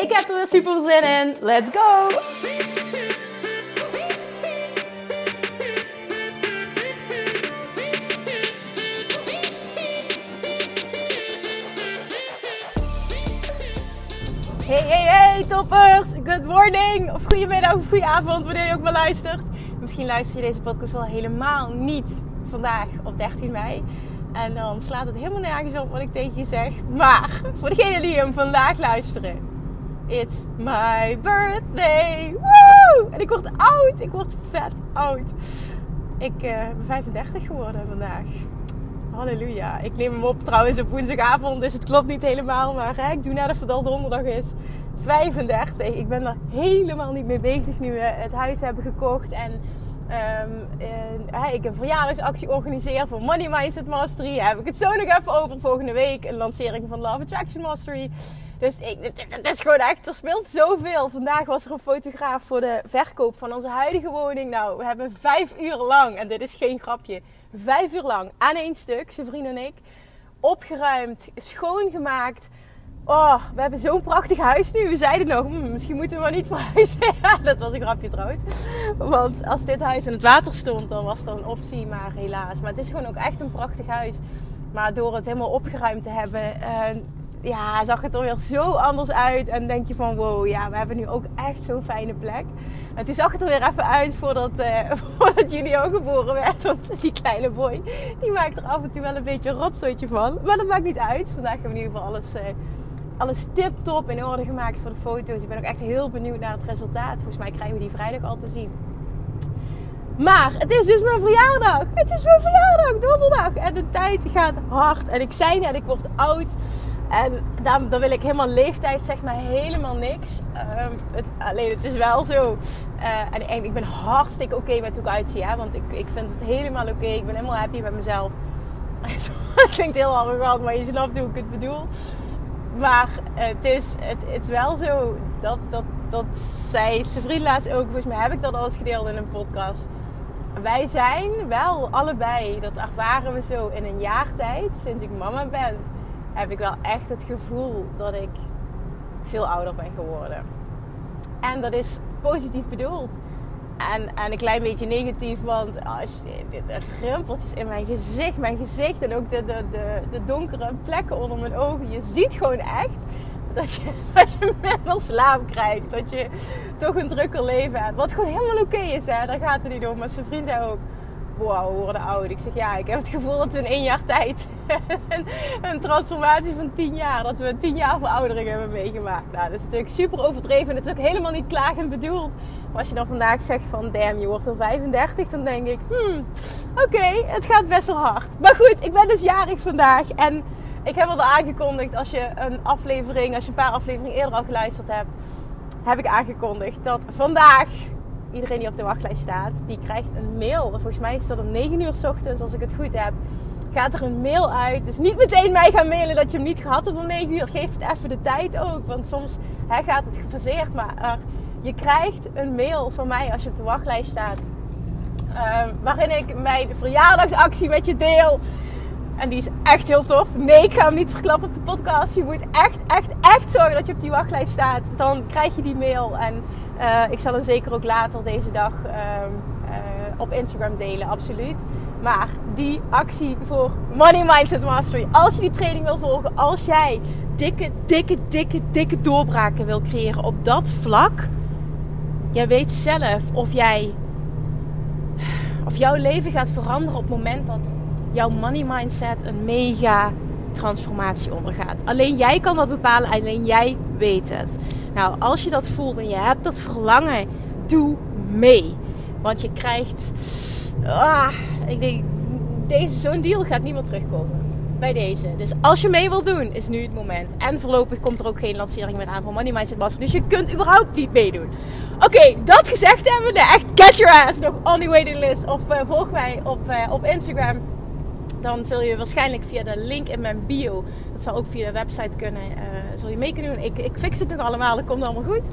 Ik heb er weer super zin in. Let's go! Hey, hey, hey, toppers! Good morning, of goedemiddag, of goedenavond, wanneer je ook maar luistert. Misschien luister je deze podcast wel helemaal niet vandaag op 13 mei. En dan slaat het helemaal nergens op wat ik tegen je zeg. Maar voor degenen die hem vandaag luisteren, It's my birthday! Woo! En ik word oud, ik word vet oud. Ik uh, ben 35 geworden vandaag. Halleluja. Ik neem hem op trouwens op woensdagavond, dus het klopt niet helemaal. Maar hè, ik doe net of het al donderdag is. 35. Ik ben er helemaal niet mee bezig nu we het huis hebben gekocht. En uh, ik een verjaardagsactie organiseer voor Money Mindset Mastery. Daar heb ik het zo nog even over volgende week. Een lancering van Love Attraction Mastery. Dus ik, het, is gewoon echt, er speelt zoveel. Vandaag was er een fotograaf voor de verkoop van onze huidige woning. Nou, we hebben vijf uur lang, en dit is geen grapje, vijf uur lang aan één stuk, zijn vriend en ik, opgeruimd, schoongemaakt. Oh, we hebben zo'n prachtig huis nu. We zeiden nog, hm, misschien moeten we maar niet verhuizen. dat was een grapje trouwens. Want als dit huis in het water stond, dan was er een optie. Maar helaas. Maar het is gewoon ook echt een prachtig huis. Maar door het helemaal opgeruimd te hebben, uh, ja, zag het er weer zo anders uit. En denk je van, wow, ja, we hebben nu ook echt zo'n fijne plek. En toen zag het er weer even uit voordat, uh, voordat geboren werd. Want die kleine boy, die maakt er af en toe wel een beetje een rotzooitje van. Maar dat maakt niet uit. Vandaag hebben we in ieder geval alles, uh, alles tip-top in orde gemaakt voor de foto's. Ik ben ook echt heel benieuwd naar het resultaat. Volgens mij krijgen we die vrijdag al te zien. Maar het is dus mijn verjaardag. Het is mijn verjaardag, donderdag. En de tijd gaat hard. En ik zei net, ik word oud. En dan, wil ik helemaal leeftijd, zeg maar helemaal niks. Um, het, alleen het is wel zo. Uh, en, ik ben hartstikke oké met hoe ik uitzie. Want ik, ik vind het helemaal oké. Ik ben helemaal happy met mezelf. Het klinkt heel arrogant, maar je snapt hoe ik het bedoel. Maar het is, het, het is wel zo dat, dat, dat zij, zijn vriend laatst ook, volgens mij heb ik dat al eens gedeeld in een podcast. Wij zijn wel allebei, dat ervaren we zo in een jaar tijd, sinds ik mama ben heb ik wel echt het gevoel dat ik veel ouder ben geworden. En dat is positief bedoeld. En, en een klein beetje negatief, want als je, de rimpeltjes in mijn gezicht, mijn gezicht en ook de, de, de, de donkere plekken onder mijn ogen. Je ziet gewoon echt dat je, dat je minder slaap krijgt. Dat je toch een drukker leven hebt. Wat gewoon helemaal oké is, hè. daar gaat het niet om. Maar zijn vriend zei ook, wow, worden oud. Ik zeg ja, ik heb het gevoel dat we in één jaar tijd een transformatie van tien jaar, dat we tien jaar veroudering hebben meegemaakt. Nou, dat is natuurlijk super overdreven en het is ook helemaal niet klagend bedoeld. Maar als je dan vandaag zegt van damn, je wordt al 35, dan denk ik, hmm, oké, het gaat best wel hard. Maar goed, ik ben dus jarig vandaag en ik heb al aangekondigd als je een aflevering, als je een paar afleveringen eerder al geluisterd hebt, heb ik aangekondigd dat vandaag iedereen die op de wachtlijst staat, die krijgt een mail. Volgens mij is dat om 9 uur s ochtends, als ik het goed heb. Gaat er een mail uit. Dus niet meteen mij gaan mailen dat je hem niet gehad hebt om 9 uur. Geef het even de tijd ook. Want soms hè, gaat het gefaseerd. Maar je krijgt een mail van mij als je op de wachtlijst staat. Uh, waarin ik mijn verjaardagsactie met je deel. En die is echt heel tof. Nee, ik ga hem niet verklappen op de podcast. Je moet echt, echt, echt zorgen dat je op die wachtlijst staat. Dan krijg je die mail. En uh, ik zal hem zeker ook later deze dag uh, uh, op Instagram delen, absoluut. Maar die actie voor Money Mindset Mastery. Als je die training wil volgen, als jij dikke, dikke, dikke, dikke doorbraken wil creëren op dat vlak. Jij weet zelf of jij. Of jouw leven gaat veranderen op het moment dat jouw money mindset een mega transformatie ondergaat. Alleen jij kan dat bepalen, alleen jij weet het. Nou, als je dat voelt en je hebt dat verlangen, doe mee. Want je krijgt. Ah, ik denk, deze, zo'n deal gaat niet meer terugkomen. bij deze. Dus als je mee wilt doen, is nu het moment. En voorlopig komt er ook geen lancering meer aan voor Money Mindset Master. Dus je kunt überhaupt niet meedoen. Oké, dat gezegd hebben we. Echt, get your ass nog on the waiting list. Of uh, volg mij op, uh, op Instagram. Dan zul je waarschijnlijk via de link in mijn bio, dat zal ook via de website kunnen, uh, zul je mee kunnen doen. Ik, ik fix het nog allemaal, dat komt allemaal goed.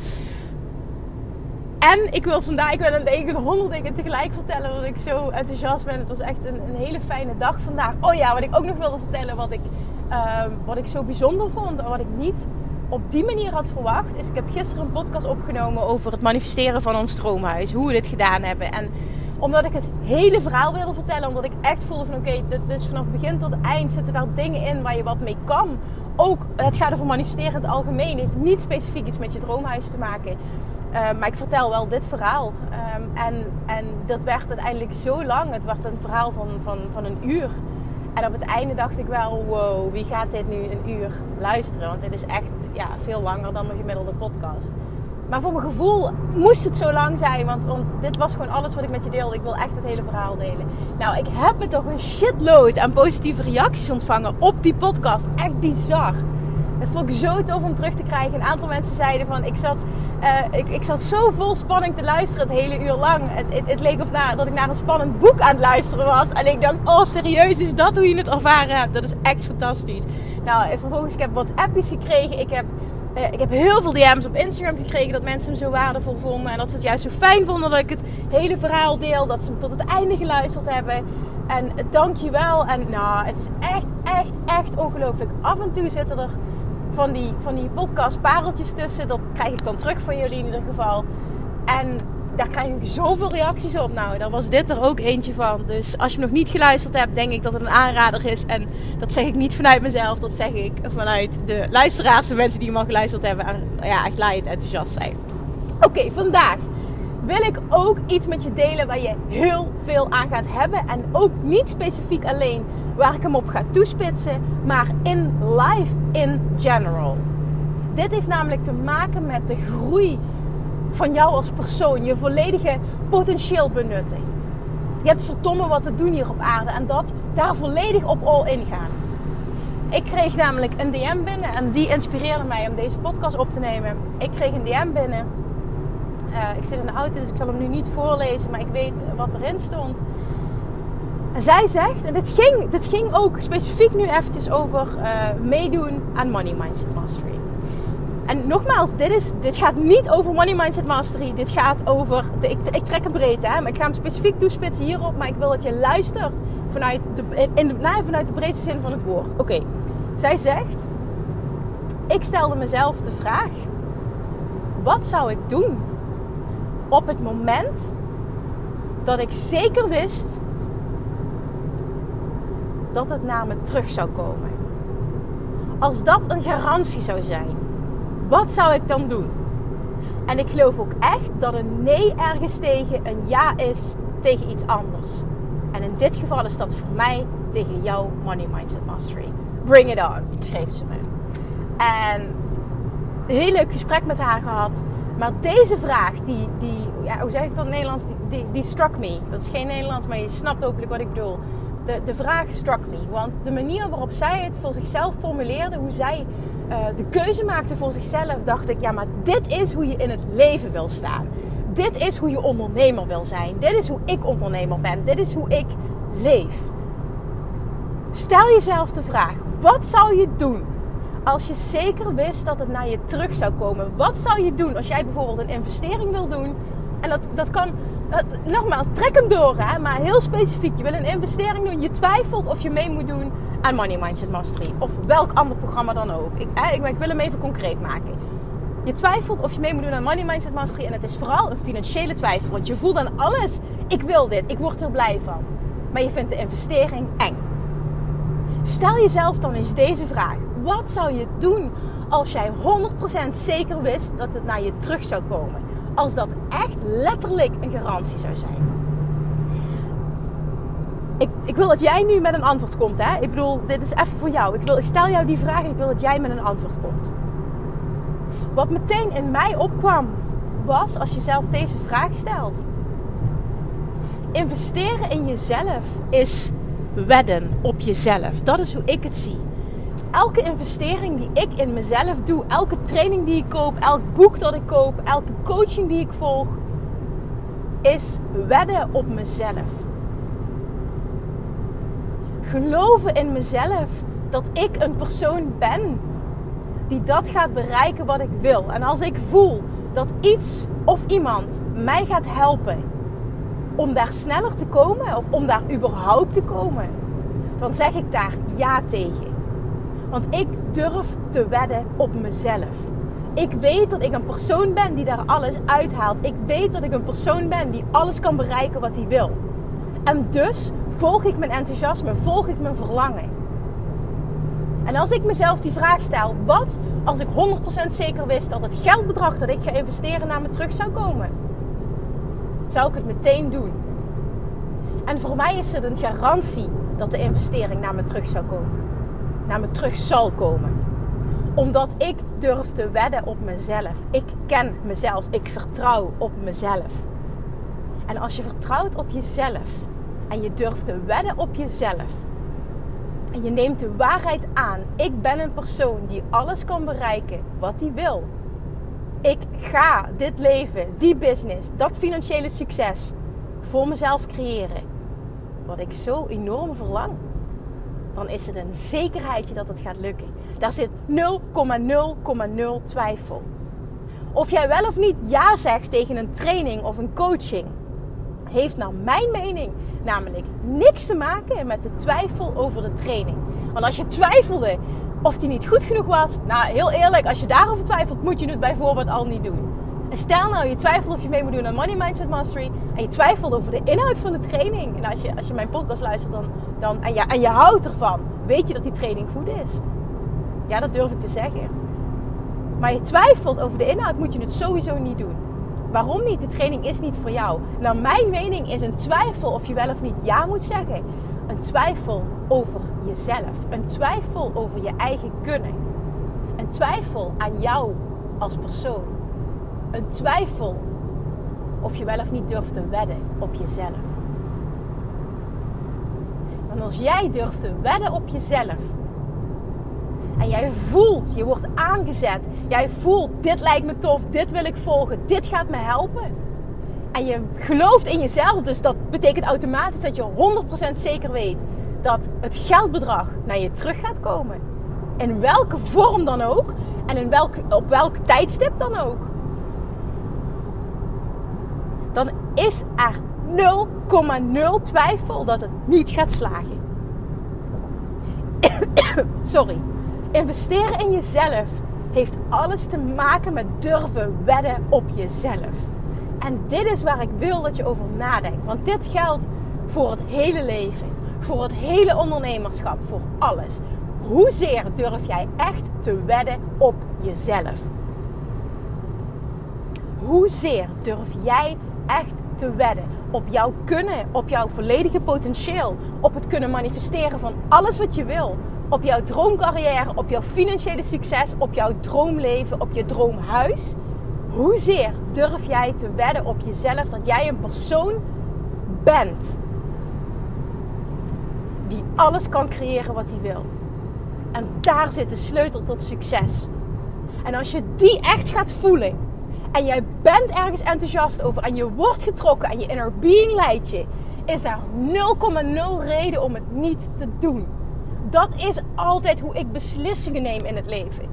En ik wil vandaag, ik wil een tegen honderd dingen tegelijk vertellen, omdat ik zo enthousiast ben. Het was echt een, een, hele fijne dag vandaag. Oh ja, wat ik ook nog wilde vertellen, wat ik, uh, wat ik zo bijzonder vond en wat ik niet op die manier had verwacht, is ik heb gisteren een podcast opgenomen over het manifesteren van ons stroomhuis. Hoe we dit gedaan hebben. En omdat ik het hele verhaal wilde vertellen. Omdat ik echt voelde van oké, is vanaf begin tot eind zitten daar dingen in waar je wat mee kan. Ook, het gaat over manifesteren in het algemeen. Heeft niet specifiek iets met je droomhuis te maken. Uh, maar ik vertel wel dit verhaal. Um, en, en dat werd uiteindelijk zo lang. Het werd een verhaal van, van, van een uur. En op het einde dacht ik wel, wow, wie gaat dit nu een uur luisteren? Want dit is echt ja, veel langer dan mijn gemiddelde podcast. Maar voor mijn gevoel moest het zo lang zijn. Want, dit was gewoon alles wat ik met je deelde. Ik wil echt het hele verhaal delen. Nou, ik heb me toch een shitload aan positieve reacties ontvangen op die podcast. Echt bizar. Het vond ik zo tof om terug te krijgen. Een aantal mensen zeiden van... Ik zat, uh, ik, ik zat zo vol spanning te luisteren het hele uur lang. Het, het, leek of na, dat ik naar een spannend boek aan het luisteren was. En ik dacht, oh serieus, is dat hoe je het ervaren hebt? Dat is echt fantastisch. Nou, vervolgens, ik heb WhatsAppjes gekregen. Ik heb... Uh, ik heb heel veel DM's op Instagram gekregen dat mensen hem zo waardevol vonden. En dat ze het juist zo fijn vonden dat ik het hele verhaal deel. Dat ze hem tot het einde geluisterd hebben. En dank je wel. En nou, het is echt, echt, echt ongelooflijk. Af en toe zitten er van die, van die podcast pareltjes tussen. Dat krijg ik dan terug van jullie in ieder geval. En daar krijg ik zoveel reacties op. Nou, daar was dit er ook eentje van. Dus als je nog niet geluisterd hebt, denk ik dat het een aanrader is. En dat zeg ik niet vanuit mezelf. Dat zeg ik vanuit de luisteraars, de mensen die hem al geluisterd hebben. En ja, echt enthousiast zijn. Oké, vandaag wil ik ook iets met je delen waar je heel veel aan gaat hebben. En ook niet specifiek alleen waar ik hem op ga toespitsen, maar in life in general. Dit heeft namelijk te maken met de groei van jou als persoon, je volledige potentieel benutten. Je hebt verdomme wat te doen hier op aarde en dat daar volledig op all in gaan. Ik kreeg namelijk een DM binnen en die inspireerde mij om deze podcast op te nemen. Ik kreeg een DM binnen. Uh, ik zit in de auto, dus ik zal hem nu niet voorlezen, maar ik weet wat erin stond. En zij zegt, en dit ging, dit ging ook specifiek nu eventjes over uh, meedoen aan Money Mindset Mastery. En nogmaals, dit, is, dit gaat niet over Money Mindset Mastery. Dit gaat over, de, ik, ik, trek een breedte, hè, maar ik ga hem specifiek toespitsen hierop. Maar ik wil dat je luistert vanuit de, in de, nou, vanuit de breedste zin van het woord. Oké, zij zegt, ik stelde mezelf de vraag, wat zou ik doen op het moment dat ik zeker wist dat het naar me terug zou komen. Als dat een garantie zou zijn, wat zou ik dan doen? En ik geloof ook echt dat een nee ergens tegen een ja is tegen iets anders. En in dit geval is dat voor mij tegen jouw Money Mindset Mastery. Bring it on, schreef ze me. En een heel leuk gesprek met haar gehad. Maar deze vraag, die, die ja, hoe zeg ik dat in Nederlands? Die, die, die struck me. Dat is geen Nederlands, maar je snapt ook wat ik bedoel de, de vraag struck me. Want de manier waarop zij het voor zichzelf formuleerde, hoe zij uh, de keuze maakte voor zichzelf, dacht ik, ja, maar dit is hoe je in het leven wil staan. Dit is hoe je ondernemer wil zijn. Dit is hoe ik ondernemer ben. Dit is hoe ik leef. Stel jezelf de vraag: wat zou je doen als je zeker wist dat het naar je terug zou komen? Wat zou je doen als jij bijvoorbeeld een investering wil doen? En dat, dat kan nogmaals, trek hem door, hè? maar heel specifiek. Je wil een investering doen, je twijfelt of je mee moet doen aan Money Mindset Mastery. Of welk ander programma dan ook. Ik, ik wil hem even concreet maken. Je twijfelt of je mee moet doen aan Money Mindset Mastery. En het is vooral een financiële twijfel. Want je voelt aan alles, ik wil dit, ik word er blij van. Maar je vindt de investering eng. Stel jezelf dan eens deze vraag. Wat zou je doen als jij 100% zeker wist dat het naar je terug zou komen? Als dat echt letterlijk een garantie zou zijn. Ik, ik wil dat jij nu met een antwoord komt. Hè? Ik bedoel, dit is even voor jou. Ik, wil, ik stel jou die vraag en ik wil dat jij met een antwoord komt. Wat meteen in mij opkwam, was als je zelf deze vraag stelt. Investeren in jezelf is wedden op jezelf. Dat is hoe ik het zie. Elke investering die ik in mezelf doe, elke training die ik koop, elk boek dat ik koop, elke coaching die ik volg, is wedden op mezelf. Geloven in mezelf dat ik een persoon ben die dat gaat bereiken wat ik wil. En als ik voel dat iets of iemand mij gaat helpen om daar sneller te komen of om daar überhaupt te komen, dan zeg ik daar ja tegen. Want ik durf te wedden op mezelf. Ik weet dat ik een persoon ben die daar alles uithaalt. Ik weet dat ik een persoon ben die alles kan bereiken wat hij wil. En dus volg ik mijn enthousiasme, volg ik mijn verlangen. En als ik mezelf die vraag stel, wat als ik 100% zeker wist dat het geldbedrag dat ik ga investeren naar me terug zou komen? Zou ik het meteen doen? En voor mij is het een garantie dat de investering naar me terug zou komen. Naar me terug zal komen. Omdat ik durf te wedden op mezelf. Ik ken mezelf. Ik vertrouw op mezelf. En als je vertrouwt op jezelf en je durft te wedden op jezelf, en je neemt de waarheid aan. Ik ben een persoon die alles kan bereiken wat hij wil. Ik ga dit leven, die business, dat financiële succes voor mezelf creëren. Wat ik zo enorm verlang. Dan is het een zekerheidje dat het gaat lukken. Daar zit 0,0,0 twijfel. Of jij wel of niet ja zegt tegen een training of een coaching heeft naar mijn mening namelijk niks te maken met de twijfel over de training. Want als je twijfelde of die niet goed genoeg was, nou heel eerlijk, als je daarover twijfelt, moet je het bijvoorbeeld al niet doen. En stel nou, je twijfelt of je mee moet doen aan Money Mindset Mastery en je twijfelt over de inhoud van de training. En als je, als je mijn podcast luistert dan, dan, en, je, en je houdt ervan, weet je dat die training goed is. Ja, dat durf ik te zeggen. Maar je twijfelt over de inhoud, moet je het sowieso niet doen. Waarom niet? De training is niet voor jou. Nou, mijn mening is een twijfel of je wel of niet ja moet zeggen. Een twijfel over jezelf. Een twijfel over je eigen kunnen. Een twijfel aan jou als persoon. Een twijfel of je wel of niet durft te wedden op jezelf. Want als jij durft te wedden op jezelf, en jij voelt, je wordt aangezet. Jij voelt, dit lijkt me tof, dit wil ik volgen, dit gaat me helpen. En je gelooft in jezelf, dus dat betekent automatisch dat je 100% zeker weet dat het geldbedrag naar je terug gaat komen. In welke vorm dan ook en in welk, op welk tijdstip dan ook. Dan is er 0,0 twijfel dat het niet gaat slagen. Sorry. Investeren in jezelf heeft alles te maken met durven wedden op jezelf. En dit is waar ik wil dat je over nadenkt. Want dit geldt voor het hele leven, voor het hele ondernemerschap, voor alles. Hoezeer durf jij echt te wedden op jezelf? Hoezeer durf jij echt te wedden op jouw kunnen, op jouw volledige potentieel, op het kunnen manifesteren van alles wat je wil, op jouw droomcarrière, op jouw financiële succes, op jouw droomleven, op je droomhuis. Hoezeer durf jij te wedden op jezelf dat jij een persoon bent die alles kan creëren wat hij wil? En daar zit de sleutel tot succes. En als je die echt gaat voelen en jij bent ergens enthousiast over en je wordt getrokken en je inner being leidt je, is er 0,0 reden om het niet te doen dat is altijd hoe ik beslissingen neem in het leven.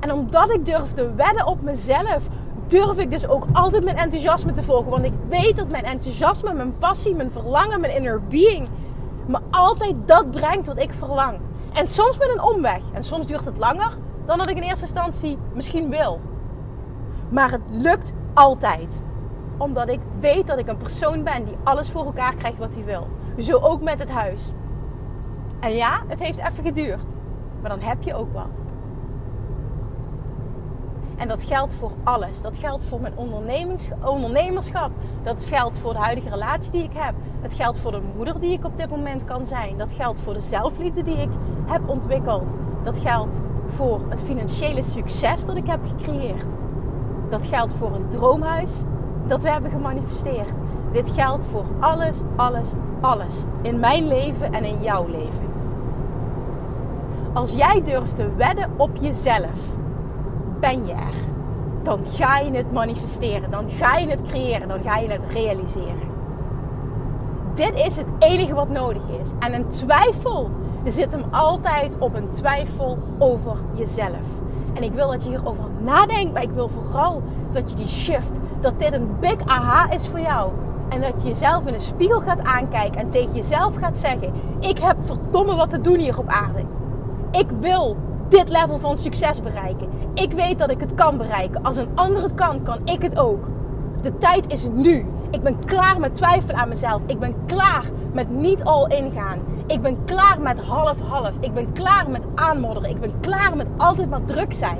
En omdat ik durf te wedden op mezelf, durf ik dus ook altijd mijn enthousiasme te volgen. Want ik weet dat mijn enthousiasme, mijn passie, mijn verlangen, mijn inner being me altijd dat brengt wat ik verlang. En soms met een omweg. En soms duurt het langer dan dat ik in eerste instantie misschien wil. Maar het lukt altijd. Omdat ik weet dat ik een persoon ben die alles voor elkaar krijgt wat hij wil. Zo ook met het huis. En ja, het heeft even geduurd. Maar dan heb je ook wat. En dat geldt voor alles. Dat geldt voor mijn ondernemerschap. Dat geldt voor de huidige relatie die ik heb. Dat geldt voor de moeder die ik op dit moment kan zijn. Dat geldt voor de zelfliefde die ik heb ontwikkeld. Dat geldt voor het financiële succes dat ik heb gecreëerd. Dat geldt voor een droomhuis dat we hebben gemanifesteerd. Dit geldt voor alles, alles, alles. In mijn leven en in jouw leven. Als jij durft te wedden op jezelf, ben je er. Dan ga je het manifesteren, dan ga je het creëren, dan ga je het realiseren. Dit is het enige wat nodig is. En een twijfel zit hem altijd op een twijfel over jezelf. En ik wil dat je hierover nadenkt, maar ik wil vooral dat je die shift, dat dit een big aha is voor jou. En dat je jezelf in de spiegel gaat aankijken en tegen jezelf gaat zeggen: Ik heb verdomme wat te doen hier op aarde. Ik wil dit level van succes bereiken. Ik weet dat ik het kan bereiken. Als een ander het kan, kan ik het ook. De tijd is nu. Ik ben klaar met twijfelen aan mezelf. Ik ben klaar met niet all in gaan. Ik ben klaar met half-half. Ik ben klaar met aanmodderen. Ik ben klaar met altijd maar druk zijn.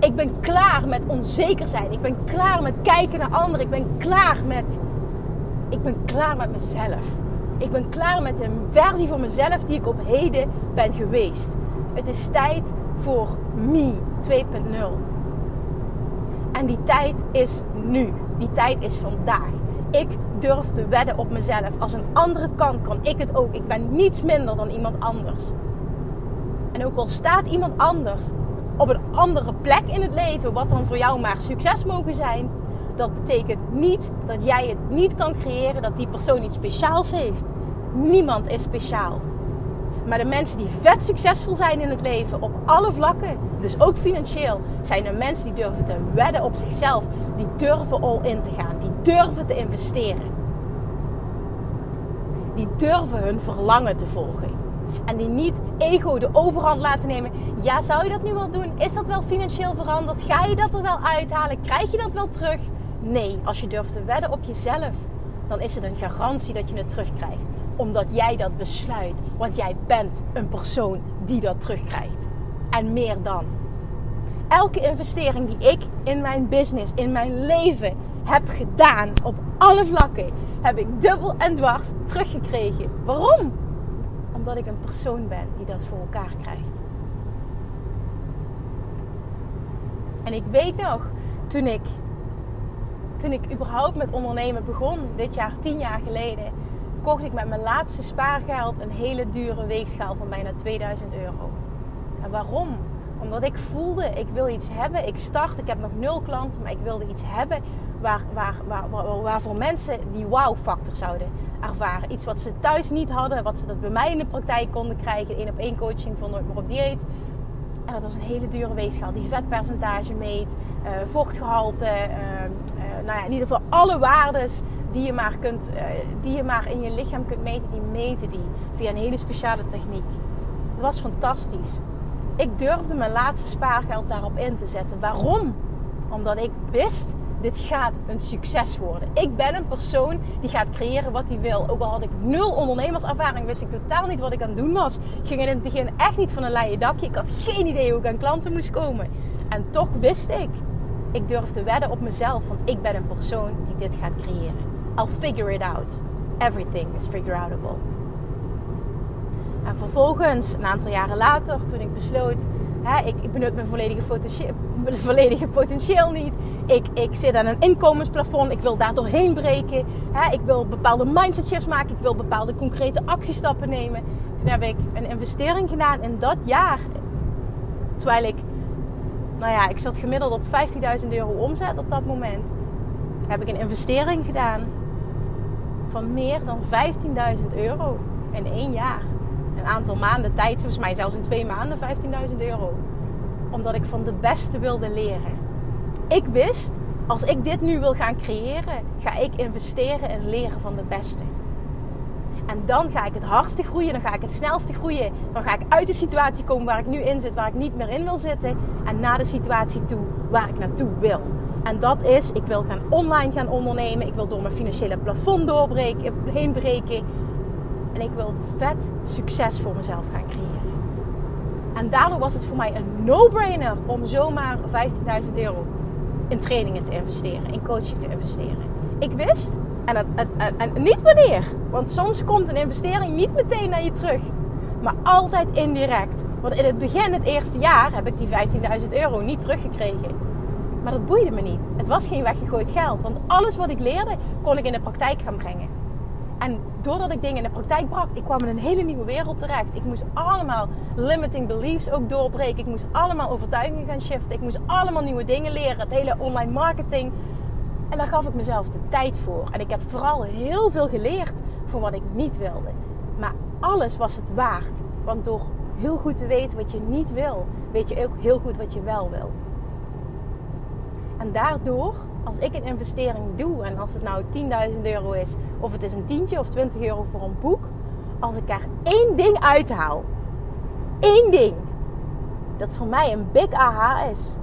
Ik ben klaar met onzeker zijn. Ik ben klaar met kijken naar anderen. Ik ben klaar met. Ik ben klaar met mezelf. Ik ben klaar met de versie van mezelf die ik op heden ben geweest. Het is tijd voor me 2.0. En die tijd is nu. Die tijd is vandaag. Ik durf te wedden op mezelf. Als een ander het kan, kan ik het ook. Ik ben niets minder dan iemand anders. En ook al staat iemand anders op een andere plek in het leven, wat dan voor jou maar succes mogen zijn, dat betekent niet dat jij het niet kan creëren, dat die persoon iets speciaals heeft. Niemand is speciaal. Maar de mensen die vet succesvol zijn in het leven op alle vlakken, dus ook financieel, zijn de mensen die durven te wedden op zichzelf. Die durven all in te gaan. Die durven te investeren. Die durven hun verlangen te volgen. En die niet ego de overhand laten nemen. Ja, zou je dat nu wel doen? Is dat wel financieel veranderd? Ga je dat er wel uithalen? Krijg je dat wel terug? Nee, als je durft te wedden op jezelf, dan is het een garantie dat je het terugkrijgt omdat jij dat besluit. Want jij bent een persoon die dat terugkrijgt. En meer dan. Elke investering die ik in mijn business, in mijn leven heb gedaan op alle vlakken, heb ik dubbel en dwars teruggekregen. Waarom? Omdat ik een persoon ben die dat voor elkaar krijgt. En ik weet nog, toen ik, toen ik überhaupt met ondernemen begon, dit jaar, tien jaar geleden, kocht ik met mijn laatste spaargeld een hele dure weegschaal van bijna 2000 euro. En waarom? Omdat ik voelde, ik wil iets hebben. Ik start, ik heb nog nul klanten, maar ik wilde iets hebben waar, waar, waar, waar, waarvoor mensen die wow-factor zouden ervaren. Iets wat ze thuis niet hadden, wat ze dat bij mij in de praktijk konden krijgen. Eén op één coaching van Nooit meer op dieet. En dat was een hele dure weegschaal die vetpercentage meet, uh, vochtgehalte, uh, uh, nou ja, in ieder geval alle waardes die je, maar kunt, uh, die je maar in je lichaam kunt meten, die meten die via een hele speciale techniek. Dat was fantastisch. Ik durfde mijn laatste spaargeld daarop in te zetten. Waarom? Omdat ik wist, dit gaat een succes worden. Ik ben een persoon die gaat creëren wat hij wil. Ook al had ik nul ondernemerservaring, wist ik totaal niet wat ik aan het doen was. Ik ging in het begin echt niet van een leien dakje. Ik had geen idee hoe ik aan klanten moest komen. En toch wist ik, ik durfde wedden op mezelf, want ik ben een persoon die dit gaat creëren. I'll figure it out. Everything is figure outable. En vervolgens, een aantal jaren later, toen ik besloot, hè, ik, ik benut mijn volledige, mijn volledige potentieel niet. Ik, ik zit aan een inkomensplafond, ik wil daar doorheen breken. Hè, ik wil bepaalde mindset shifts maken, ik wil bepaalde concrete actiestappen nemen. Toen heb ik een investering gedaan in dat jaar. Terwijl ik, nou ja, ik zat gemiddeld op 15.000 euro omzet op dat moment. Heb ik een investering gedaan van meer dan 15.000 euro in één jaar. Een aantal maanden tijd, volgens mij zelfs in twee maanden 15.000 euro. Omdat ik van de beste wilde leren. Ik wist, als ik dit nu wil gaan creëren, ga ik investeren in leren van de beste. En dan ga ik het hardste groeien, dan ga ik het snelste groeien. Dan ga ik uit de situatie komen waar ik nu in zit, waar ik niet meer in wil zitten. En naar de situatie toe waar ik naartoe wil. En dat is, ik wil gaan online gaan ondernemen. Ik wil door mijn financiële plafond doorbreken, heen breken. En ik wil vet succes voor mezelf gaan creëren. En daardoor was het voor mij een no-brainer om zomaar 15.000 euro in trainingen te investeren, in coaching te investeren. Ik wist, en, het, en niet wanneer, want soms komt een investering niet meteen naar je terug, maar altijd indirect. Want in het begin, het eerste jaar, heb ik die 15.000 euro niet teruggekregen. Maar dat boeide me niet. Het was geen weggegooid geld. Want alles wat ik leerde, kon ik in de praktijk gaan brengen. En doordat ik dingen in de praktijk bracht, ik kwam in een hele nieuwe wereld terecht. Ik moest allemaal limiting beliefs ook doorbreken. Ik moest allemaal overtuigingen gaan shiften. Ik moest allemaal nieuwe dingen leren. Het hele online marketing. En daar gaf ik mezelf de tijd voor. En ik heb vooral heel veel geleerd voor wat ik niet wilde. Maar alles was het waard. Want door heel goed te weten wat je niet wil, weet je ook heel goed wat je wel wil. En daardoor, als ik een investering doe, en als het nou 10.000 euro is, of het is een tientje of 20 euro voor een boek, als ik daar één ding uithaal, één ding, dat voor mij een big aha is,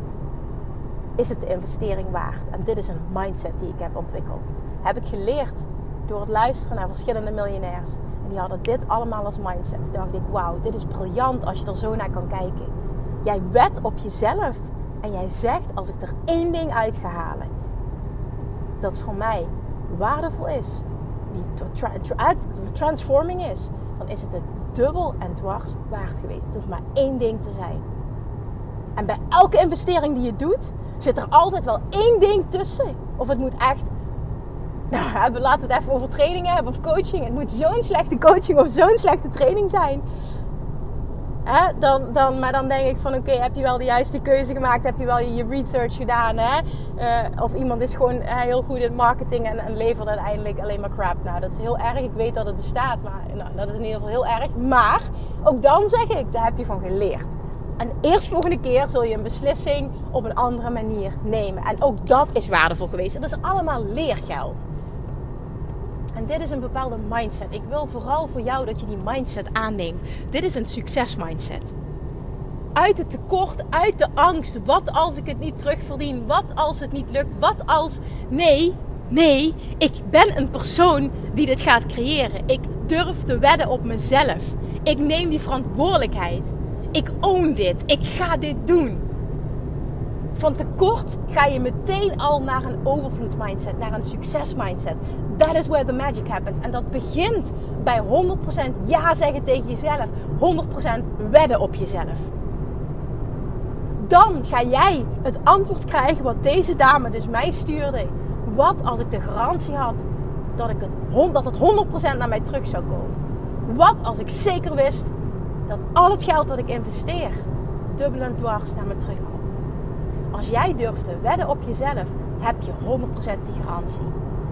is het de investering waard. En dit is een mindset die ik heb ontwikkeld. Heb ik geleerd door het luisteren naar verschillende miljonairs. En die hadden dit allemaal als mindset. Toen dacht ik, wauw, dit is briljant als je er zo naar kan kijken. Jij wet op jezelf. En jij zegt, als ik er één ding uit ga halen, dat voor mij waardevol is, die transforming is, dan is het het dubbel en dwars waard geweest. Het hoeft maar één ding te zijn. En bij elke investering die je doet, zit er altijd wel één ding tussen. Of het moet echt nou, laten we het even over trainingen hebben of coaching. Het moet zo'n slechte coaching of zo'n slechte training zijn. Dan, dan, maar dan denk ik van oké, heb je wel de juiste keuze gemaakt? Heb je wel je research gedaan? Hè? Uh, of iemand is gewoon heel goed in marketing en, en, levert uiteindelijk alleen maar crap. Nou, dat is heel erg. Ik weet dat het bestaat, maar nou, dat is in ieder geval heel erg. Maar ook dan zeg ik, daar heb je van geleerd. En eerst volgende keer zul je een beslissing op een andere manier nemen. En ook dat is waardevol geweest. dat is allemaal leergeld. En dit is een bepaalde mindset. Ik wil vooral voor jou dat je die mindset aanneemt. Dit is een succesmindset. Uit het tekort, uit de angst. Wat als ik het niet terugverdien? Wat als het niet lukt? Wat als. Nee, nee, ik ben een persoon die dit gaat creëren. Ik durf te wedden op mezelf. Ik neem die verantwoordelijkheid. Ik own dit. Ik ga dit doen. Van tekort ga je meteen al naar een overvloedsmindset, naar een succesmindset. That is where the magic happens. En dat begint bij 100% ja zeggen tegen jezelf. 100% wedden op jezelf. Dan ga jij het antwoord krijgen wat deze dame dus mij stuurde. Wat als ik de garantie had dat, ik het, dat het 100% naar mij terug zou komen? Wat als ik zeker wist dat al het geld dat ik investeer dubbel en dwars naar me terugkomt? Als jij durft te wedden op jezelf, heb je 100% die garantie.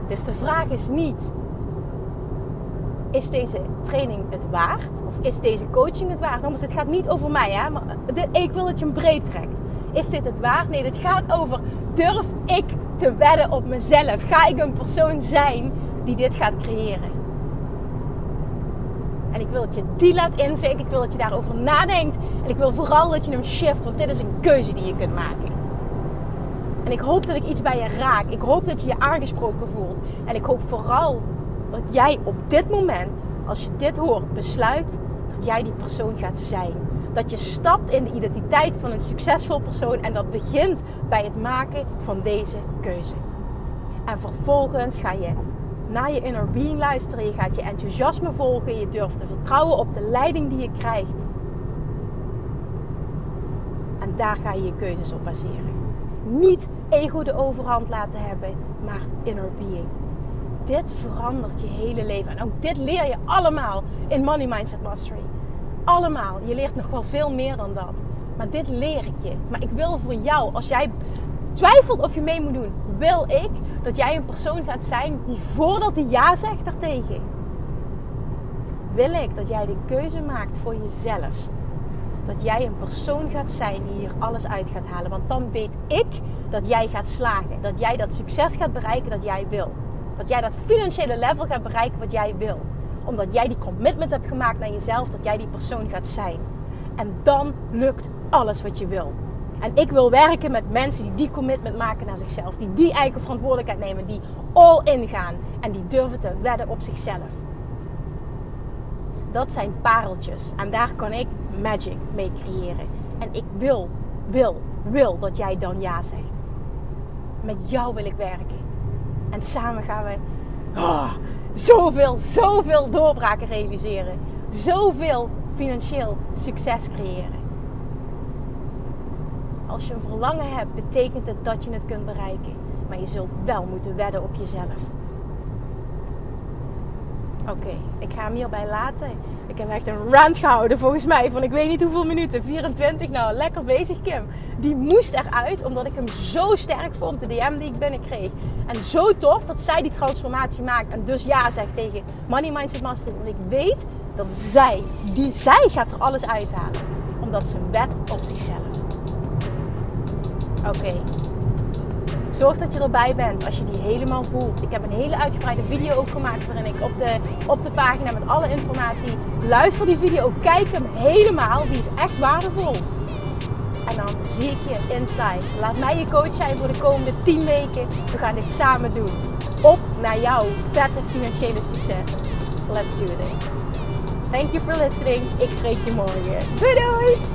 Dus de vraag is niet: is deze training het waard? Of is deze coaching het waard? Want het gaat niet over mij, hè? Maar ik wil dat je hem breed trekt. Is dit het waard? Nee, het gaat over: durf ik te wedden op mezelf? Ga ik een persoon zijn die dit gaat creëren? En ik wil dat je die laat inzinken. Ik wil dat je daarover nadenkt. En ik wil vooral dat je hem shift, want dit is een keuze die je kunt maken. En ik hoop dat ik iets bij je raak. Ik hoop dat je je aangesproken voelt. En ik hoop vooral dat jij op dit moment, als je dit hoort, besluit dat jij die persoon gaat zijn. Dat je stapt in de identiteit van een succesvol persoon. En dat begint bij het maken van deze keuze. En vervolgens ga je naar je inner being luisteren. Je gaat je enthousiasme volgen. Je durft te vertrouwen op de leiding die je krijgt. En daar ga je je keuzes op baseren niet ego de overhand laten hebben, maar inner being. Dit verandert je hele leven. En ook dit leer je allemaal in Money Mindset Mastery. Allemaal. Je leert nog wel veel meer dan dat. Maar dit leer ik je. Maar ik wil voor jou, als jij twijfelt of je mee moet doen, wil ik dat jij een persoon gaat zijn die voordat hij ja zegt daartegen, wil ik dat jij de keuze maakt voor jezelf dat jij een persoon gaat zijn die hier alles uit gaat halen. Want dan weet ik dat jij gaat slagen. Dat jij dat succes gaat bereiken dat jij wil. Dat jij dat financiële level gaat bereiken wat jij wil. Omdat jij die commitment hebt gemaakt naar jezelf dat jij die persoon gaat zijn. En dan lukt alles wat je wil. En ik wil werken met mensen die die commitment maken naar zichzelf. Die die eigen verantwoordelijkheid nemen. Die all in gaan. En die durven te wedden op zichzelf. Dat zijn pareltjes. En daar kan ik magic mee creëren. En ik wil, wil, wil dat jij dan ja zegt. Met jou wil ik werken. En samen gaan we oh, zoveel, zoveel doorbraken realiseren. Zoveel financieel succes creëren. Als je een verlangen hebt, betekent het dat je het kunt bereiken. Maar je zult wel moeten wedden op jezelf. Oké, ik ga hem hierbij laten. Ik heb echt een rant gehouden volgens mij van ik weet niet hoeveel minuten. 24, nou lekker bezig Kim. Die moest eruit omdat ik hem zo sterk vond, de DM die ik binnenkreeg. En zo tof dat zij die transformatie maakt en dus ja zegt tegen Money Mindset Mastery. Want ik weet dat zij, die, zij gaat er alles uithalen. Omdat ze wet op zichzelf. Oké, Zorg dat je erbij bent als je die helemaal voelt. Ik heb een hele uitgebreide video ook gemaakt waarin ik op de, op de pagina met alle informatie luister die video, kijk hem helemaal. Die is echt waardevol. En dan zie ik je inside. Laat mij je coach zijn voor de komende 10 weken. We gaan dit samen doen. Op naar jouw vette financiële succes. Let's do this. Thank you for listening. Ik spreek je morgen. Doei doei!